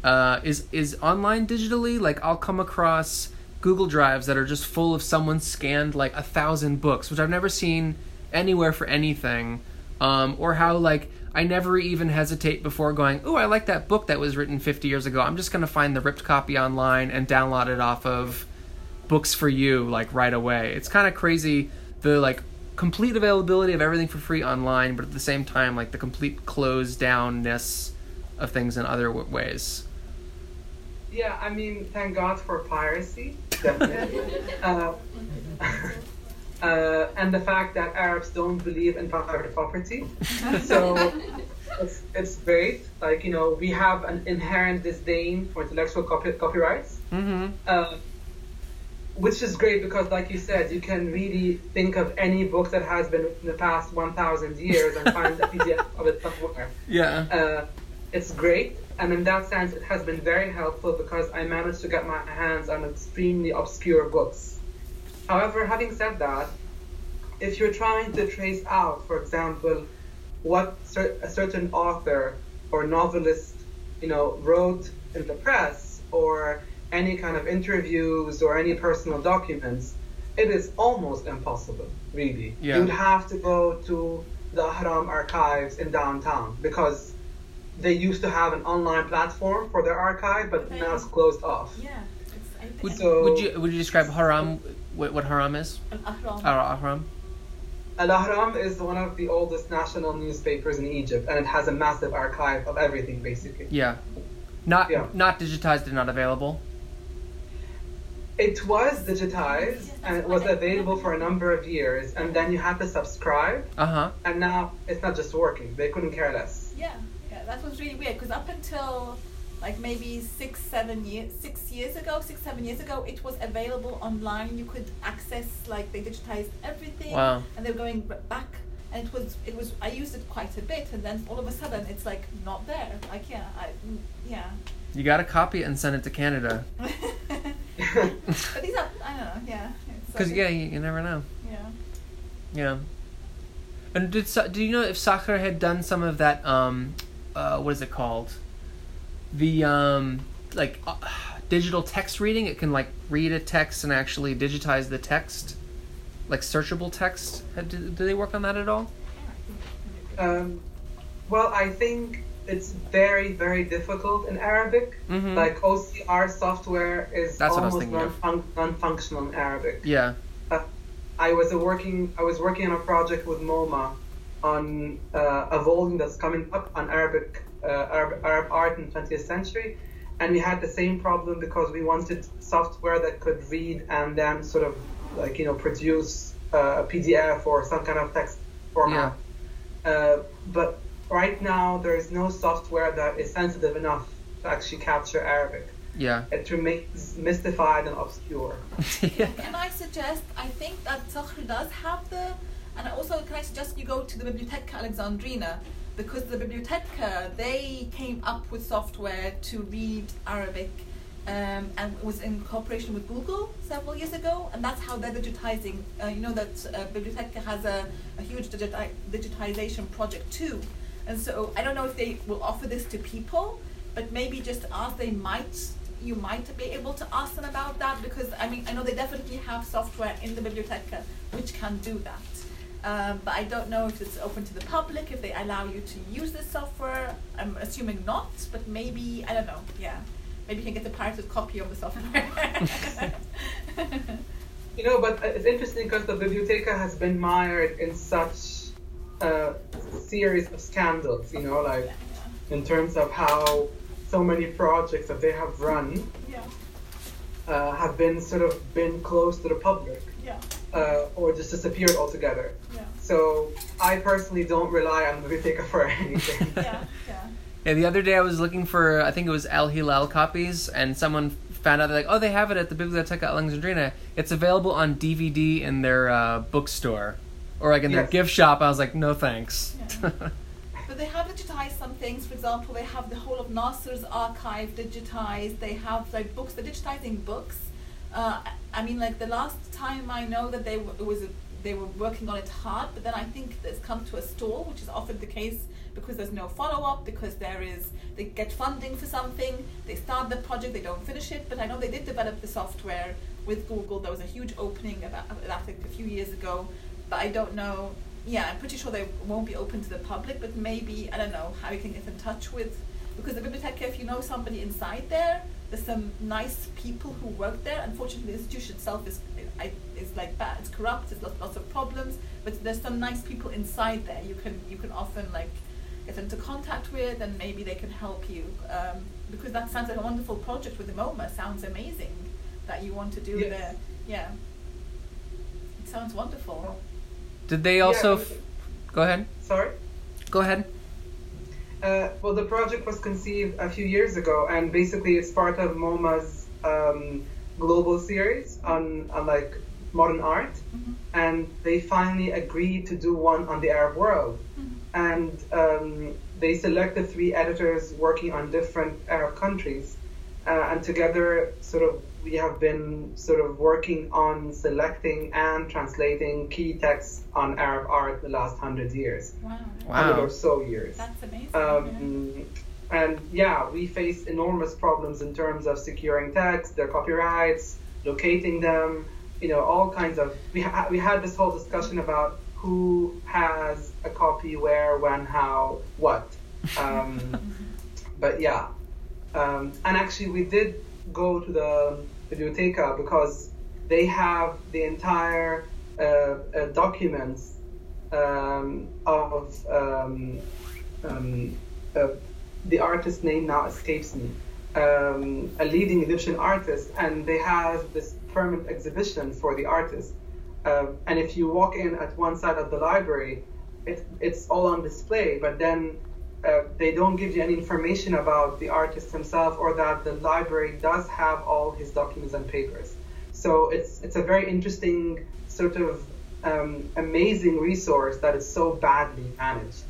uh, is is online digitally? Like I'll come across Google Drives that are just full of someone scanned like a thousand books, which I've never seen anywhere for anything. Um, or how like I never even hesitate before going, "Oh, I like that book that was written 50 years ago. I'm just gonna find the ripped copy online and download it off of." books for you like right away. It's kind of crazy the like complete availability of everything for free online, but at the same time like the complete closed downness of things in other w- ways. Yeah, I mean, thank God for piracy, definitely. uh, uh, and the fact that Arabs don't believe in private property. So it's, it's great. Like, you know, we have an inherent disdain for intellectual copy- copyrights. Mm-hmm. Uh, which is great because, like you said, you can really think of any book that has been in the past 1,000 years and find a PDF of it somewhere. Yeah. Uh, it's great, and in that sense, it has been very helpful because I managed to get my hands on extremely obscure books. However, having said that, if you're trying to trace out, for example, what cer- a certain author or novelist, you know, wrote in the press, or any kind of interviews or any personal documents, it is almost impossible, really. Yeah. You'd have to go to the Ahram archives in downtown because they used to have an online platform for their archive, but now it's closed off. Yeah. It's, I think Would, So- would you would you describe haram what, what haram is? Al-Ahram. Or haram? Al Ahram is one of the oldest national newspapers in Egypt, and it has a massive archive of everything, basically. Yeah. Not Yeah. not digitized and not available. It was digitized, and it was available for a number of years, and then you had to subscribe, Uh huh. and now it's not just working. They couldn't care less. Yeah, yeah, that was really weird because up until like maybe six, seven years, six years ago, six, seven years ago, it was available online. You could access like they digitized everything, Wow. and they were going back, and it was it was I used it quite a bit, and then all of a sudden it's like not there. Like yeah, I mm, yeah. You got to copy it and send it to Canada. but these are I don't know, yeah. Because like- yeah, you, you never know. yeah. Yeah. And did Sa- do you know if Sakhr had done some of that? Um, uh, what is it called? The um, like uh, digital text reading. It can like read a text and actually digitize the text, like searchable text. Had, did, did they work on that at all? Um, well, I think it's very, very difficult in Arabic. Mhm. Like OCR software is That's what I was almost non-func- non-functional in Arabic. Yeah. Uh, I was a working I was working on a project with MoMA on uh, a volume that's coming up on Arabic uh, Arab, Arab art in the 20th century, and we had the same problem because we wanted software that could read and then sort of like you know produce uh, a PDF or some kind of text format. Uh, but right now there is no software that is sensitive enough to actually capture Arabic. Yeah. It remains mystified and obscure. yeah. Can I suggest? I think that Sakhr does have the, and also can I suggest you go to the Biblioteca Alexandrina because the Biblioteca they came up with software to read Arabic. Um, and it was in cooperation with Google several years ago, and that's how they're digitizing. Uh, you know that uh, Biblioteca has a, a huge digiti- digitization project too, and so I don't know if they will offer this to people, but maybe just ask. They might you might be able to ask them about that because I mean I know they definitely have software in the Biblioteca which can do that. Um, but I don't know if it's open to the public, if they allow you to use this software. I'm assuming not, but maybe I don't know. Yeah, maybe you can get a pirated copy of the software. You know, but it's interesting because the Biblioteca has been mired in such a series of scandals, you know, like in terms of how so many projects that they have run yeah, uh, have been sort of been closed to the public yeah, uh, or just disappeared altogether. yeah, So I personally don't rely on the Biblioteca for anything. yeah, yeah. Yeah, the other day I was looking for, I think it was Al Hilal copies, and someone found out, like, oh, they have it at the Biblioteca Alexandrina. It's available on DVD in their uh, bookstore. Or, like, in their Yes. gift shop. I was like, no thanks. Yeah. But they have digitized some things. For example, they have the whole of Nasser's archive digitized. They have like books. They're digitizing books. Uh, I mean, like the last time I know that they w- it was a, they were working on it hard, but then I think it's come to a stall, which is often the case because there's no follow up. Because there is they get funding for something, they start the project, they don't finish it. But I know they did develop the software with Google. There was a huge opening about that a few years ago, but I don't know yeah, I'm pretty sure they won't be open to the public, but maybe I don't know how you can get in touch with because the Biblioteca, if you know somebody inside there, there's some nice people who work there. Unfortunately, the institution itself is I, is like bad. It's corrupt. There's lots, lots of problems, but there's some nice people inside there. You can you can often like get into contact with, and maybe they can help you um, because that sounds like a wonderful project with the MoMA. Sounds amazing that you want to do Yes. there. Yeah, it sounds wonderful. Did they also. Yeah, F- go ahead. Sorry? Go ahead. Uh, well, the project was conceived a few years ago, and basically it's part of MoMA's um, global series on, on like modern art, Mhm. and they finally agreed to do one on the Arab world. Mhm. And um, they selected three editors working on different Arab countries, uh, and together, sort of, we have been sort of working on selecting and translating key texts on Arab art the last hundred years, Wow. hundred or so years. That's amazing. Um, and yeah, we face enormous problems in terms of securing texts, their copyrights, locating them, you know, all kinds of. We, ha- we had this whole discussion about who has a copy, where, when, how, what. Um, but yeah. Um, and actually, we did go to the Biblioteca because they have the entire uh, uh, documents um, of um, um, uh, the artist's name now escapes me, um, a leading Egyptian artist, and they have this permanent exhibition for the artist. Uh, and if you walk in at one side of the library, it, it's all on display, but then uh, they don't give you any information about the artist himself or that the library does have all his documents and papers. So it's it's a very interesting sort of um, amazing resource that is so badly managed.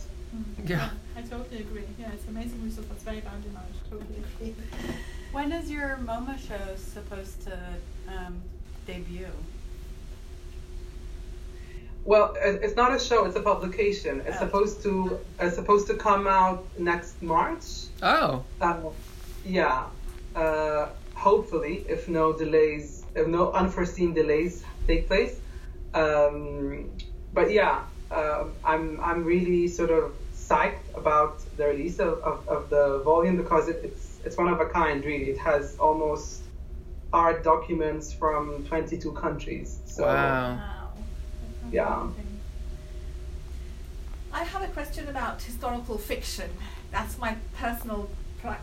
Yeah. I totally agree. Yeah, it's amazing resource that's very badly managed. Totally agree. When is your MoMA show supposed to um, debut? Well, it's not a show; it's a publication. It's Oh. supposed to it's supposed to come out next March. Oh. Uh, yeah, uh, hopefully, if no delays, if no unforeseen delays take place. Um, but yeah, uh, I'm I'm really sort of psyched about the release of, of, of the volume because it, it's it's one of a kind. Really, it has almost art documents from 22 countries. So Wow. Yeah. I have a question about historical fiction. That's my personal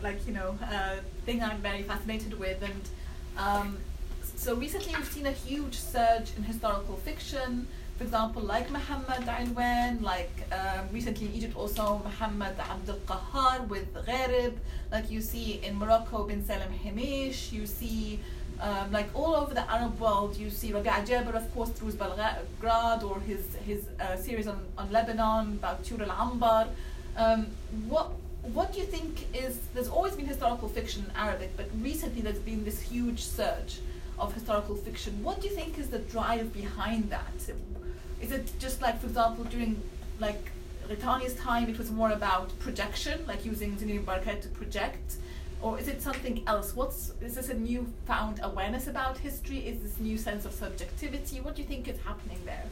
like you know uh, thing I'm very fascinated with, and um, so recently we've seen a huge surge in historical fiction. For example, like Muhammad Alwan, like um, recently in Egypt also Muhammad Abdul Qahar with Gharib. Like you see in Morocco, Bin Salem Himmich. You see um, like all over the Arab world, you see Rabee Jaber, of course, through his Belgrade or his his uh, series on, on Lebanon about Tur al Ambar. Um, what what do you think is there's always been historical fiction in Arabic, but recently there's been this huge surge of historical fiction. What do you think is the drive behind that? Is it just like, for example, during like Ghitani's time, it was more about projection, like using Zayni Barakat to project? Or is it something else? What's is this a newfound awareness about history? Is this new sense of subjectivity? What do you think is happening there?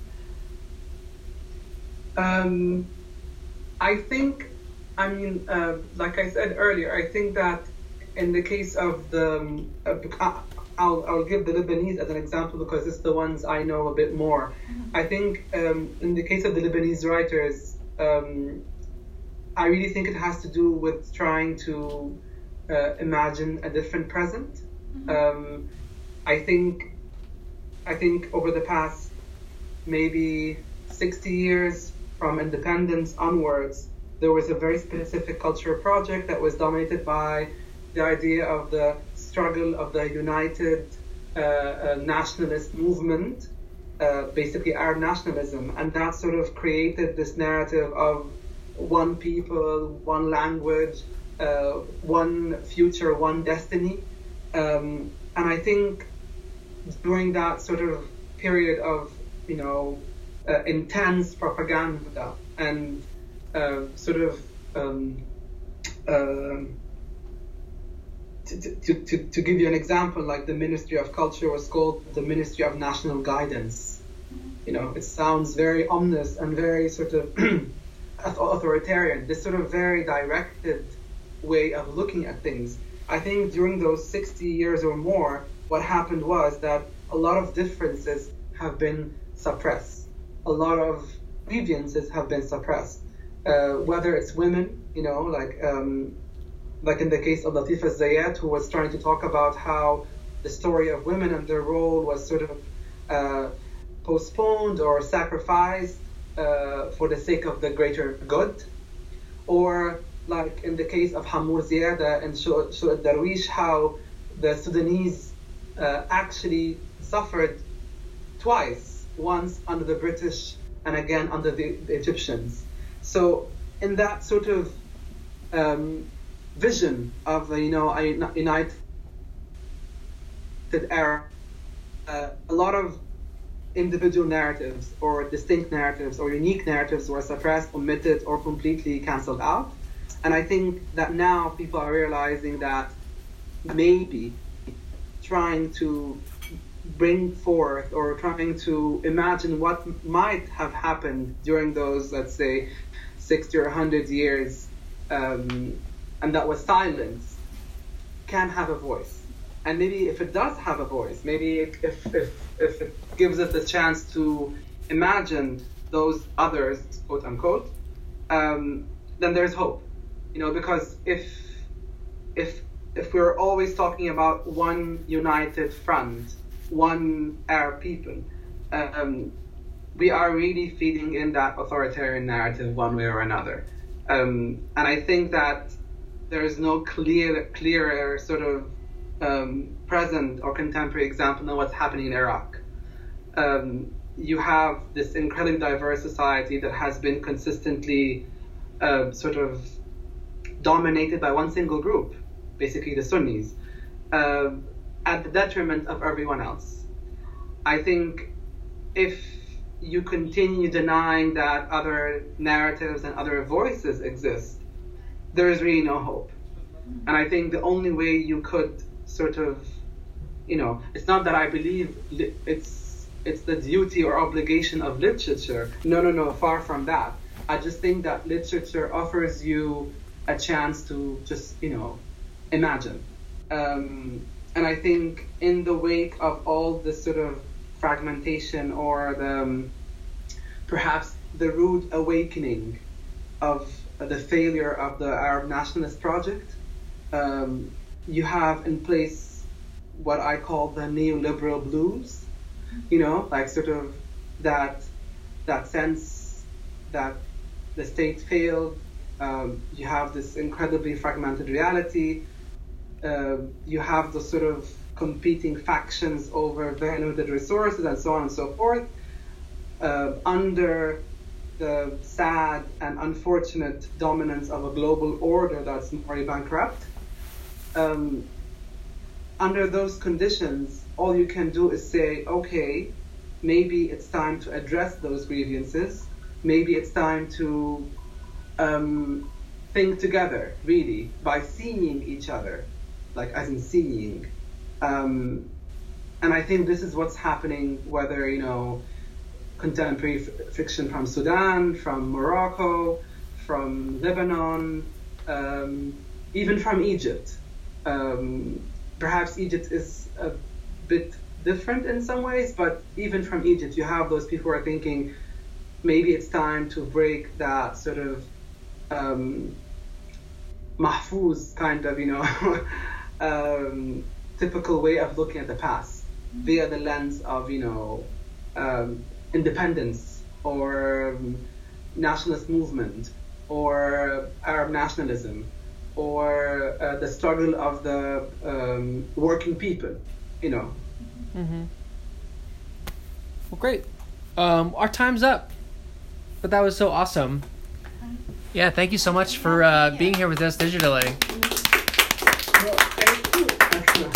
Um, I think, I mean, uh, like I said earlier, I think that in the case of the, um, uh, I'll, I'll give the Lebanese as an example because it's the ones I know a bit more. I think um, in the case of the Lebanese writers, um, I really think it has to do with trying to uh, imagine a different present. Um, I think, I think over the past maybe 60 years from independence onwards, there was a very specific cultural project that was dominated by the idea of the struggle of the united uh, uh, nationalist movement, uh, basically Arab nationalism, and that sort of created this narrative of one people, one language, uh, one future, one destiny. Um, and I think during that sort of period of, you know, uh, intense propaganda and uh, sort of um, um to, to, to, to give you an example, like the Ministry of Culture was called the Ministry of National Guidance. You know, it sounds very ominous and very sort of authoritarian, this sort of very directed way of looking at things. I think during those 60 years or more, what happened was that a lot of differences have been suppressed. A lot of grievances have been suppressed. Uh, whether it's women, you know, like um, like in the case of Latifa Zayat, who was trying to talk about how the story of women and their role was sort of uh, postponed or sacrificed uh, for the sake of the greater good. Or like in the case of Hammour Ziada and Shu'at Darwish, how the Sudanese uh, actually suffered twice, once under the British and again under the, the Egyptians. So in that sort of um, vision of you know a united era, uh, a lot of individual narratives or distinct narratives or unique narratives were suppressed, omitted, or completely cancelled out. And I think that now people are realizing that maybe trying to bring forth or trying to imagine what might have happened during those, let's say, 60 or 100 years um, and that was silence can have a voice. And maybe if it does have a voice, maybe if, if, if it gives us a chance to imagine those others, quote unquote, um, then there's hope. You know, because if if if we're always talking about one united front, one Arab people, um, we are really feeding in that authoritarian narrative one way or another. Um, and I think that there is no clear, clearer sort of um, present or contemporary example of what's happening in Iraq. Um, you have this incredibly diverse society that has been consistently uh, sort of dominated by one single group, basically the Sunnis, uh, at the detriment of everyone else. I think if you continue denying that other narratives and other voices exist, there is really no hope. And I think the only way you could sort of, you know, it's not that I believe it's it's the duty or obligation of literature. No, no, no, far from that. I just think that literature offers you a chance to just, you know, imagine. Um, and I think in the wake of all this sort of fragmentation or the um, perhaps the rude awakening of the failure of the Arab nationalist project, um, you have in place what I call the neoliberal blues. You know, like sort of that that sense that the state failed. Um, you have this incredibly fragmented reality. Uh, you have the sort of competing factions over very limited resources and so on and so forth. Uh, under the sad and unfortunate dominance of a global order that's morally bankrupt. Um, under those conditions, all you can do is say, okay, maybe it's time to address those grievances. Maybe it's time to um, think together, really, by seeing each other, like as in seeing. Um, and I think this is what's happening, whether, you know, contemporary f- fiction from Sudan, from Morocco, from Lebanon, um, even from Egypt. Um, perhaps Egypt is a bit different in some ways, but even from Egypt, you have those people who are thinking maybe it's time to break that sort of um, mahfuz kind of, you know, um, typical way of looking at the past via the lens of, you know, um, independence or um, nationalist movement or Arab nationalism or uh, the struggle of the um, working people, you know. Mm-hmm. Well, great. Um, our time's up, but that was so awesome. Yeah, thank you so much for uh, being here with us digitally. Well, thank you.